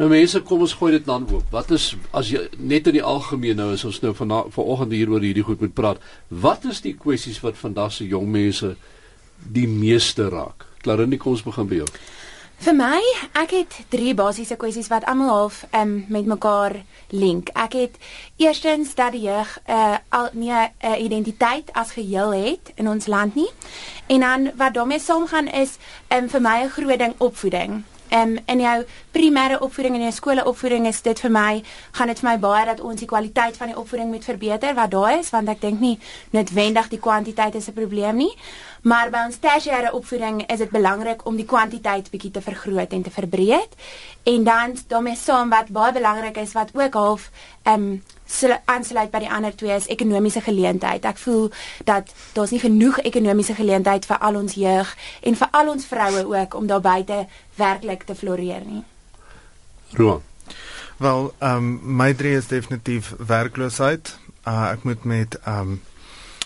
Nou mense, kom ons gooi dit dan oop. Wat is as jy net in die algemeen nou is ons nou vanoggend hier oor hierdie goed moet praat. Wat is die kwessies wat vandag se jong mense die meeste raak? Klarinnie, kom ons begin by jou. Vir my, ek het drie basiese kwessies wat almal half um, met mekaar link. Ek het eerstens dat die jeug 'n uh, al nie 'n uh, identiteit as geheel het in ons land nie. En dan wat daarmee saamgaan is um, vir my 'n groot ding opvoeding. Um, in jou primêre opvoeding en jou skoolopvoeding is dit vir my gaan dit vir my baie dat ons die kwaliteit van die opvoeding moet verbeter wat daar is want ek dink nie noodwendig die kwantiteit is 'n probleem nie. Maar by ons tersiêre opvoeding is dit belangrik om die kwantiteit bietjie te vergroot en te verbreek. En dan daarmee saam wat baie belangrik is wat ook half um, aansluit by die ander twee is ekonomiese geleentheid. Ek voel dat daar's nie genoeg ekonomiese geleentheid vir al ons jeug en vir al ons vroue ook om daar buite werklik te floreer nie. Roan. Wel, ehm um, my drie is definitief werkloosheid. Uh, ek moet met ehm um,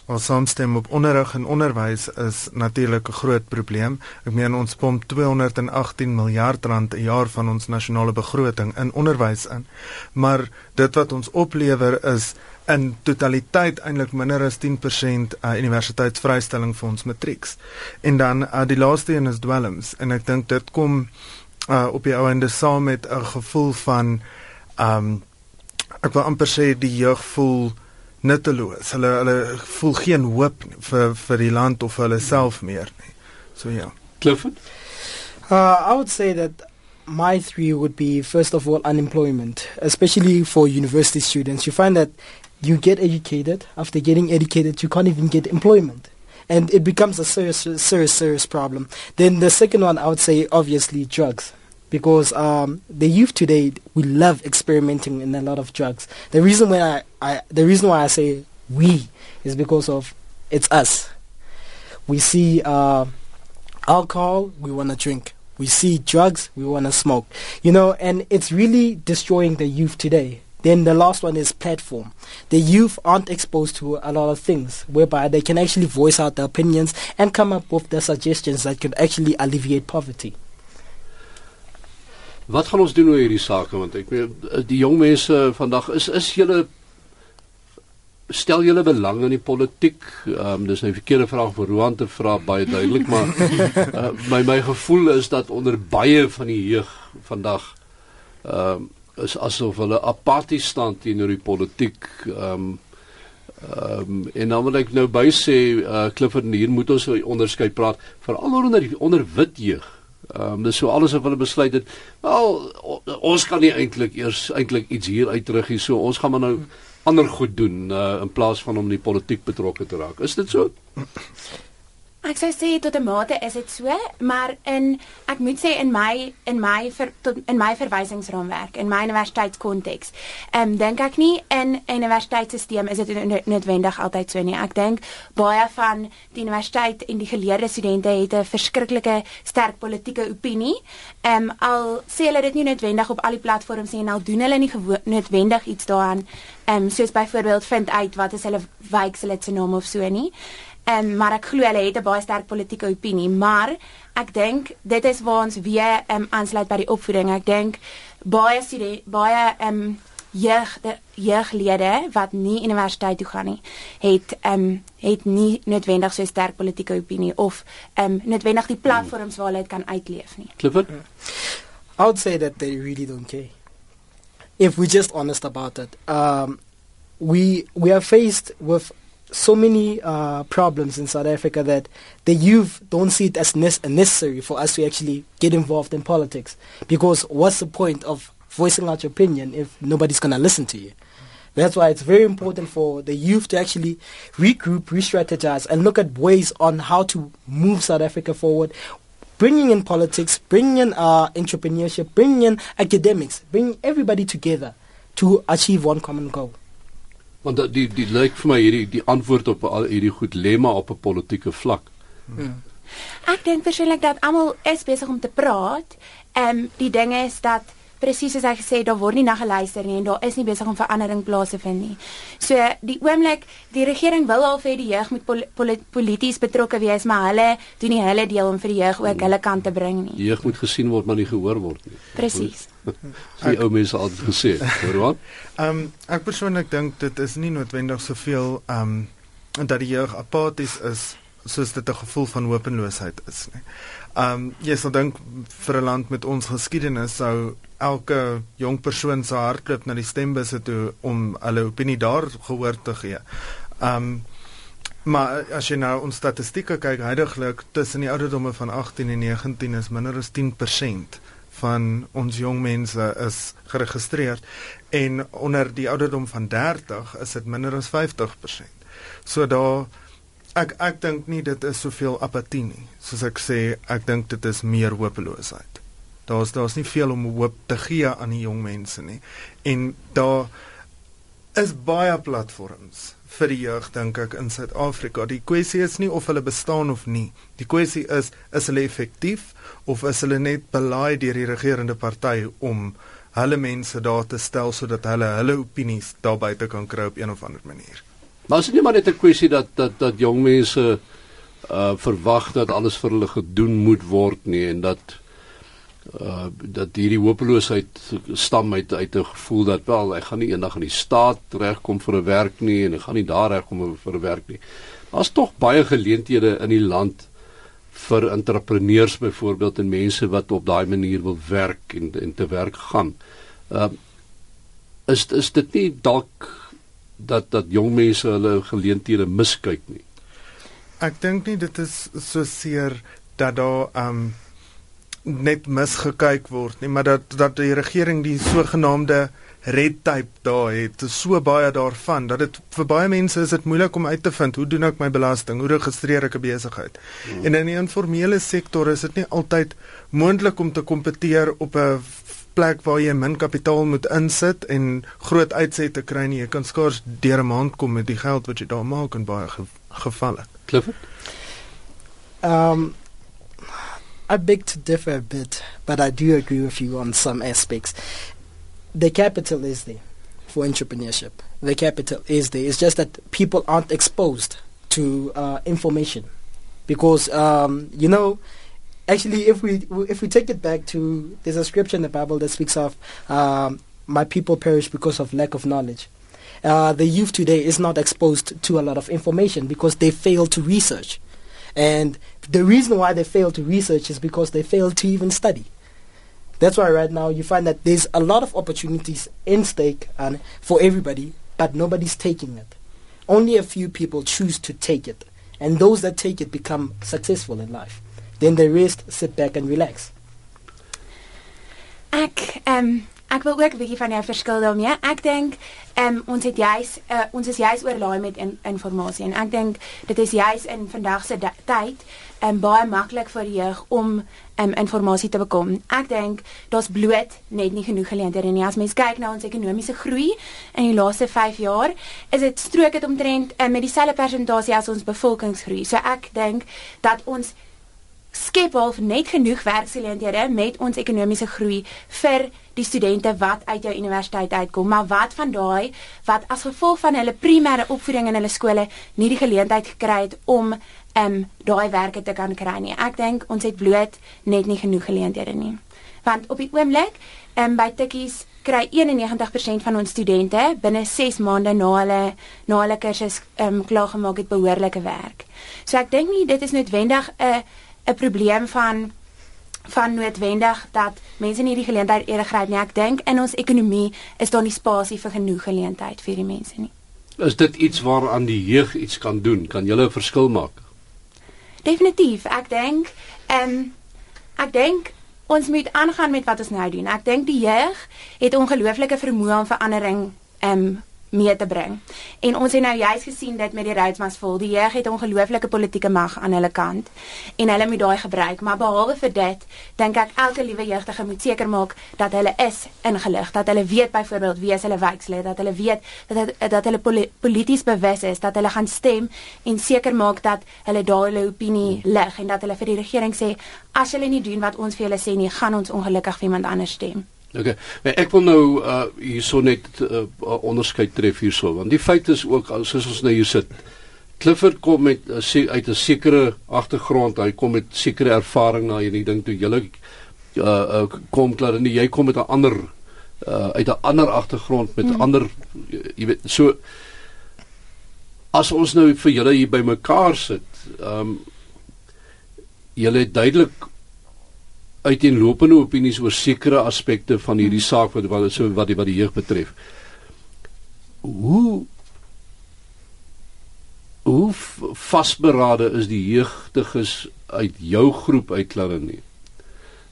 Ons saamstem op onderrig en onderwys is natuurlik 'n groot probleem. Ek meen ons pomp 218 miljard rand 'n jaar van ons nasionale begroting in onderwys in. Maar dit wat ons oplewer is in totaliteit eintlik minder as 10% uh, universiteitsvrystelling vir ons matrieks. En dan uh, die laaste een is dwelms en ek dink dit kom uh, op die ou ende saam met 'n gevoel van um ek wil amper sê die jeug voel nutteloos. Hulle hulle voel geen hoop vir vir die land of vir hulle self meer nie. So ja. Clifford? Uh I would say that my three would be first of all unemployment, especially for university students. You find that you get educated, after getting educated you can't even get employment. And it becomes a serious serious serious problem. Then the second one I would say obviously drugs because um, the youth today we love experimenting in a lot of drugs. The reason why I, I the reason why I say we is because of it's us. We see uh, alcohol, we want to drink. We see drugs, we want to smoke. You know, and it's really destroying the youth today. Then the last one is platform. The youth aren't exposed to a lot of things whereby they can actually voice out their opinions and come up with the suggestions that could actually alleviate poverty. Wat gaan ons doen oor hierdie sake want ek weet eh, die jong mense vandag is is julle stel julle belang in die politiek. Ehm um, dis 'n verkeerde vraag vir Roan te vra baie duidelik, maar uh, my my gevoel is dat onder baie van die jeug vandag ehm um, is asof hulle apaties staan teenoor die politiek. Ehm um, ehm um, en dan wil ek nou by sê uh, Clifford hier moet ons onderskei praat veral onder die onder wit jeug. Ehm um, dis so alles wat hulle besluit het. Wel ons kan nie eintlik eers eintlik iets hier uitrig hier so. Ons gaan maar nou ander goed doen uh, in plaas van om in die politiek betrokke te raak. Is dit so? Ek sou sê tot 'n mate is dit so, maar in ek moet sê in my in my ver, tot, in my verwysingsraamwerk in my universiteitskonteks, ehm um, dink ek nie in 'n universiteitstelsel is dit noodwendig altyd so nie. Ek dink baie van die universiteit en die geleerde studente het 'n verskriklike sterk politieke opinie. Ehm um, al sê hulle dit nie noodwendig op al die platforms nie en al doen hulle nie noodwendig iets daaraan. Ehm um, soos byvoorbeeld vind uit wat is hulle wyk se lid se naam of so nie. Ehm um, maar ek glo hulle het 'n baie sterk politieke opinie, maar ek dink dit is waar ons weer ehm um, aansluit by die opvoeding. Ek dink baie studie, baie ehm um, jeug jeuglede wat nie universiteit toe gaan nie, het ehm um, het nie noodwendig so sterk politieke opinie of ehm um, noodwendig die platforms waar hulle dit kan uitleef nie. Clifford? I would say that they really don't care. If we're just honest about it. Um we we are faced with so many uh, problems in South Africa that the youth don't see it as ne- necessary for us to actually get involved in politics. Because what's the point of voicing out your opinion if nobody's going to listen to you? That's why it's very important for the youth to actually regroup, re-strategize, and look at ways on how to move South Africa forward. Bringing in politics, bringing in uh, entrepreneurship, bringing in academics, bringing everybody together to achieve one common goal. Want die die lyk vir my hierdie die antwoord op al hierdie goed lê maar op 'n politieke vlak. Hmm. Ek dink persoonlik dat almal is besig om te praat. Ehm um, die ding is dat presies soos hy gesê het, daar word nie na geluister nie en daar is nie besig om verandering plaas te vind nie. So die oomblik die regering wil al vir die jeug moet pol pol polities betrokke wees, maar hulle doen nie hulle deel om vir die jeug ook hulle kant te bring nie. Die jeug moet gesien word maar nie gehoor word nie. Presies. Die ou mense altyd gesê, hoor wat? Ehm um, ek persoonlik dink dit is nie noodwendig soveel ehm um, dat die jeug apaties is soos dit 'n gevoel van hopeloosheid is nie. Um, jy sal dink vir 'n land met ons geskiedenis sou elke jong persoon se hardloop na die stembusse toe om hulle opinie daar gehoor te gee. Um, maar as jy nou ons statistieke kyk, heidaglik tussen die ouderdomme van 18 en 19 is minder as 10% van ons jong mense is geregistreer en onder die ouderdom van 30 is dit minder as 50%. So daar ek ek dink nie dit is soveel apatie nie. Soos ek sê, ek dink dit is meer hopeloosheid. Daar's daar's nie veel om hoop te gee aan die jong mense nie. En daar is baie platforms vir die jeug dink ek in Suid-Afrika. Die kwessie is nie of hulle bestaan of nie. Die kwessie is is hulle effektief of is hulle net belaai deur die regerende party om hulle mense daar te stel sodat hulle hulle opinies daar buite kan kry op een of ander manier. Maar is dit nie maar net 'n kwessie dat dat dat jong mense uh verwag dat alles vir hulle gedoen moet word nie en dat uh dat hierdie hopeloosheid stam uit uit 'n gevoel dat wel ek gaan nie eendag in die staat regkom vir 'n werk nie en ek gaan nie daar regkom vir 'n werk nie. Daar's tog baie geleenthede in die land vir entrepreneurs byvoorbeeld en mense wat op daai manier wil werk en en te werk gaan. Uh is is dit nie dalk dat dat jong mense hulle geleenthede miskyk nie. Ek dink nie dit is so seer dat daar um net misgekyk word nie, maar dat dat die regering die sogenaamde red tape daar het, so baie daarvan dat dit vir baie mense is dit moeilik om uit te vind hoe doen ek my belasting, hoe registreer ek 'n besigheid. Hmm. En in die informele sektor is dit nie altyd moontlik om te kompeteer op 'n plek waar jy min kapitaal moet insit en groot uitsette kry nie. Jy kan skaars deur 'n maand kom met die geld wat jy daar maak in baie ge gevalle. Clifford? Um I beg to differ a bit, but I do agree with you on some aspects. The capital is there for entrepreneurship. The capital is there. It's just that people aren't exposed to uh, information because um, you know actually, if we if we take it back to there's a scripture in the Bible that speaks of um, my people perish because of lack of knowledge. Uh, the youth today is not exposed to a lot of information because they fail to research, and the reason why they fail to research is because they fail to even study. That's why right now you find that there's a lot of opportunities in stake and for everybody, but nobody's taking it. Only a few people choose to take it, and those that take it become successful in life. Then the rest sit back and relax. Ek ehm um, ek wil ook 'n bietjie van jou verskil daarmee. Ek dink ehm um, ons het juis uh, ons is juis oorlaai met in, inligting en ek dink dit is juis in vandag se tyd ehm um, baie maklik vir die jeug om ehm um, inligting te bekom. Ek dink daar's bloot net nie genoeg geleenthede nie. As mens kyk na ons ekonomiese groei in die laaste 5 jaar, is dit strook dit omtrent uh, met dieselfde persentasie as ons bevolkingsgroei. So ek dink dat ons skep half net genoeg werksgeleenthede met ons ekonomiese groei vir die studente wat uit jou universiteit uitkom, maar wat van daai wat as gevolg van hulle primêre opvoeding in hulle skole nie die geleentheid gekry het om ehm um, daai werke te kan kry nie. Ek dink ons het bloot net nie genoeg geleenthede nie. Want op die oomblik ehm um, by Tikkies kry 91% van ons studente binne 6 maande na hulle na hulle kursus ehm um, klaar gemaak het behoorlike werk. So ek dink nie dit is noodwendig 'n uh, 'n probleem van van noodwendig dat mense nie die geleentheid eerder gryp nie. Ek dink in ons ekonomie is daar nie spasie vir genoeg geleentheid vir die mense nie. Is dit iets waaraan die jeug iets kan doen? Kan julle 'n verskil maak? Definitief. Ek dink ehm um, ek dink ons moet aangaan met wat ons nou doen. Ek dink die jeug het ongelooflike vermoë om verandering ehm um, mee te bring. En ons het nou juis gesien dit met die Rhodes vol. Die jeug het ongelooflike politieke mag aan hulle kant en hulle moet daai gebruik. Maar behalwe vir dit, dink ek elke liewe jeugdige moet seker maak dat hulle is ingelig, dat hulle weet byvoorbeeld wie is hulle wijkslede, dat hulle weet dat dat hulle poli polities bewus is, dat hulle gaan stem en seker maak dat hulle daai hulle opinie lig en dat hulle vir die regering sê as hulle nie doen wat ons vir hulle sê nie, gaan ons ongelukkig vir iemand anders stem. Okay. Maar ek wil nou uh hierso net 'n uh, uh, onderskeid tref hierso want die feit is ook soos ons nou hier sit. Clifford kom met uh, uit 'n sekere agtergrond, hy kom met sekere ervaring na hierdie ding toe julle uh, uh kom klaar en jy kom met 'n ander uh uit 'n ander agtergrond met 'n hmm. ander jy weet so as ons nou vir julle hier bymekaar sit, ehm um, julle het duidelik uiteenlopende opinies oor sekere aspekte van hierdie hmm. saak wat wat so wat die wat die jeug betref. Hoe hoe vasberade is die jeugdiges uit jou groep uit Klarenie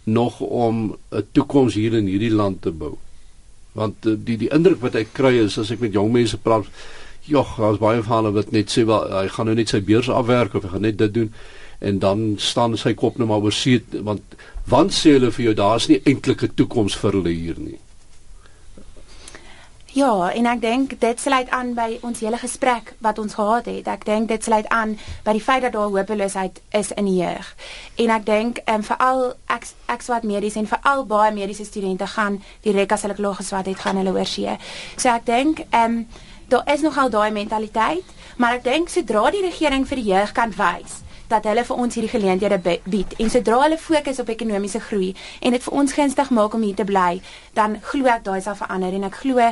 nog om 'n toekoms hier in hierdie land te bou? Want eh, die die indruk wat ek kry is as ek met jong mense praat, jogg, daar's baie van hulle wat net sê wel hy gaan nou net sy beurs afwerk of hy gaan net dit doen en dan staan sy kop nou maar oor see want want sê hulle vir jou daar's nie eintlik 'n toekoms vir hulle hier nie. Ja, en ek dink dit sluit aan by ons hele gesprek wat ons gehad het. Ek dink dit sluit aan by die feit dat daar hopeloosheid is in die jeug. En ek dink ehm um, veral ek ek swat medies en veral baie mediese studente gaan direk as hulle klaar geswat het, gaan hulle oor see. So ek dink ehm um, daar is nogal daai mentaliteit, maar ek dink sodra die regering vir die jeug kan wys dat hulle vir ons hierdie geleenthede bied en sodra hulle fokus op ekonomiese groei en dit vir ons gunstig maak om hier te bly, dan glo ek daai sal verander en ek glo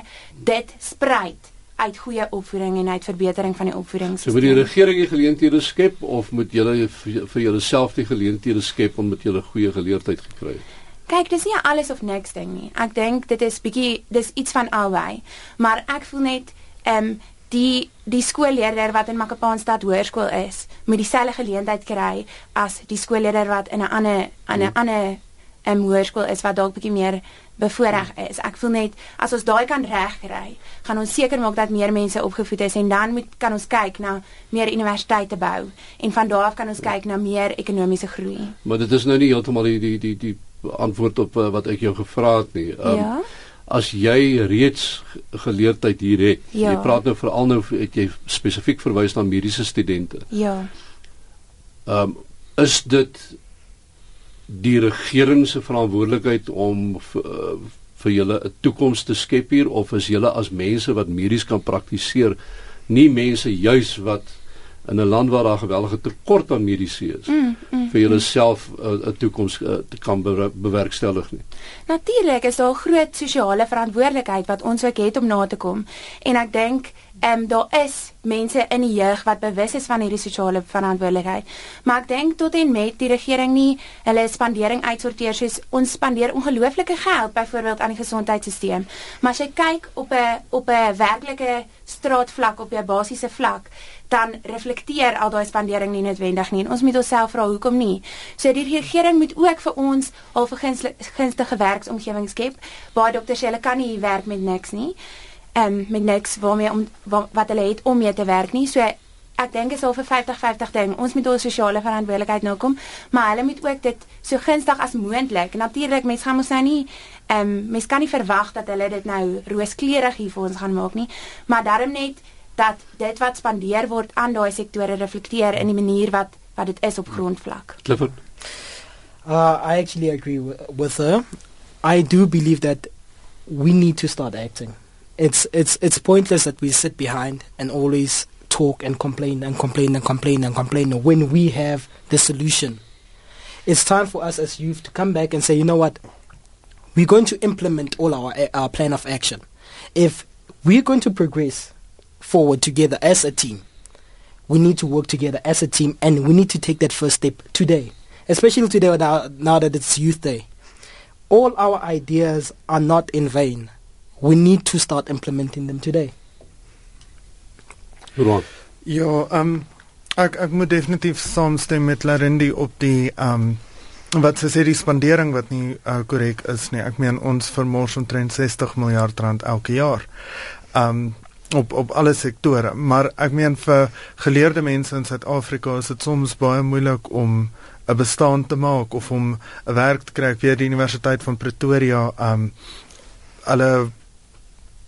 dit spruit uit goeie opvoeding en uit verbetering van die opvoeding. So moet die regering die geleenthede skep of moet julle vir julleself die geleenthede skep om met julle goeie geleerdheid gekry het? Kyk, dis nie alles of niks ding nie. Ek dink dit is bietjie dis iets van albei. Maar ek voel net ehm um, die die skoolleerder wat in Makapaanstad Hoërskool is, moet dieselfde geleentheid kry as die skoolleerder wat in 'n ander aan 'n hmm. ander 'n um, hoërskool is wat dalk bietjie meer bevoordeel is. Ek voel net as ons daai kan regkry, gaan ons seker maak dat meer mense opgevoed is en dan moet kan ons kyk na meer universiteite bou en van daar af kan ons kyk na meer ekonomiese groei. Maar dit is nou nie heeltemal die die die die antwoord op uh, wat ek jou gevra het nie. Um, ja as jy reeds geleerdheid hier het. Ja. Jy praat nou veral nou het jy spesifiek verwys na mediese studente. Ja. Ehm um, is dit die regering se verantwoordelikheid om uh, vir julle 'n toekoms te skep hier of is julle as mense wat medies kan praktiseer nie mense juis wat in 'n land waar daar geweldige tekort aan mediese is mm, mm, vir jouself 'n mm. uh, toekoms uh, te kan bewerkstellig nie. Natuurlik is daar 'n groot sosiale verantwoordelikheid wat ons ook het om na te kom en ek dink ehm um, daar is mense in die jeug wat bewus is van hierdie sosiale verantwoordelikheid. Maar ek dink tot en met die regering nie hulle spandering uitsorteer soos ons spandeer ongelooflike geld byvoorbeeld aan die gesondheidstelsel. Maar as jy kyk op 'n op 'n werklike straatvlak op 'n basiese vlak, dan reflekteer al daai spandering nie noodwendig nie. En ons moet onsself vra hoekom nie. So die regering moet ook vir ons al gunstige werksomgewing skep waar dokters hulle kan nie werk met niks nie um, met niks waarmee om wat, wat hulle het om mee te werk nie. So ek dink is al vir 50-50 ding. Ons moet ons sosiale verantwoordelikheid nou kom, maar hulle moet ook dit so gunstig as moontlik. Natuurlik mense gaan mos nou nie ehm um, mense kan nie verwag dat hulle dit nou rooskleurig hier vir ons gaan maak nie, maar daarom net dat dit wat spandeer word aan daai sektore reflekteer in die manier wat wat dit is op grondvlak. Clifford. Uh I actually agree with her. I do believe that we need to start acting. it's it's it's pointless that we sit behind and always talk and complain and complain and complain and complain when we have the solution. It's time for us as youth to come back and say, you know what, we're going to implement all our our plan of action. If we're going to progress forward together as a team, we need to work together as a team, and we need to take that first step today, especially today now, now that it's Youth Day. All our ideas are not in vain we need to start implementing them today. Ron. Ja, um, ek ek moet definitief saamstem met Larendi op die ehm um, wat se sê die spandering wat nie uh, korrek uh, is nie. Ek meen ons vermors omtrent 60 miljard rand elke jaar. Ehm um, op op alle sektore, maar ek meen vir geleerde mense in Suid-Afrika is dit soms baie moeilik om 'n bestaan te maak of om 'n werk te kry by die Universiteit van Pretoria. Um, alle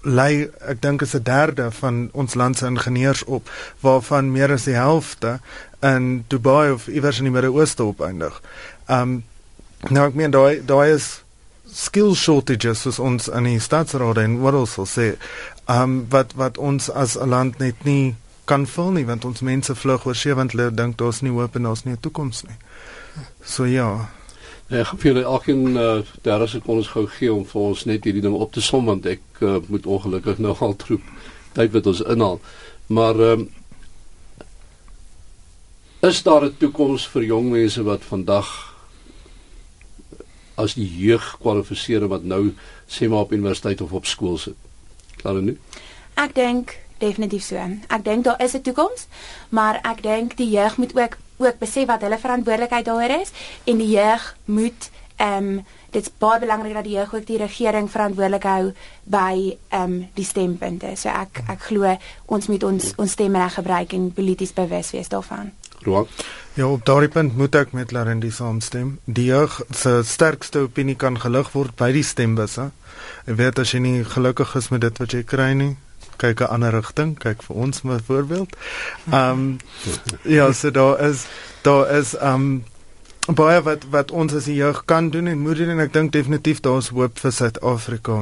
lei ek dink is 'n derde van ons land se ingenieurs op waarvan meer as die helfte in Dubai of iewers in die Midde-Ooste opeindig. Um nou ek meen daai daai is skill shortages soos ons in die stadsraad en wat ons sal sê um wat wat ons as 'n land net nie kan vul nie want ons mense vlug oor see want hulle dink daar's nie hoop en daar's nie 'n toekoms nie. So ja. Nee, ek vir julle elkeen uh, 30 sekondes gou gee om vir ons net hierdie ding op te som want ek uh, moet ongelukkig nou al troep tyd wat ons inhaal. Maar ehm um, is daar 'n toekoms vir jong mense wat vandag as die jeug kwalifiseer wat nou sê maar op universiteit of op skool sit. Klaar nou? Ek dink definitief so. Ek dink daar is 'n toekoms, maar ek dink die jeug moet ook ook besef wat hulle verantwoordelikheid daar is en die jeug moet ehm um, dit's baie belangrik dat die jeug ook die regering verantwoordelik hou by ehm um, die stempunte. So ek ek glo ons moet ons ons stemreg gebruik en polities bewus wees daarvan. Roan. Ja, op daardie punt moet ek met Larendi saamstem. Die jeug se sterkste opinie kan gelig word by die stembusse. Ek weet as jy nie gelukkig is met dit wat jy kry nie, kyk 'n ander rigting, kyk vir ons byvoorbeeld. Ehm um, ja, so daar is daar is ehm um, baie wat wat ons as die jeug kan doen en moet doen en ek dink definitief daar is hoop vir Suid-Afrika.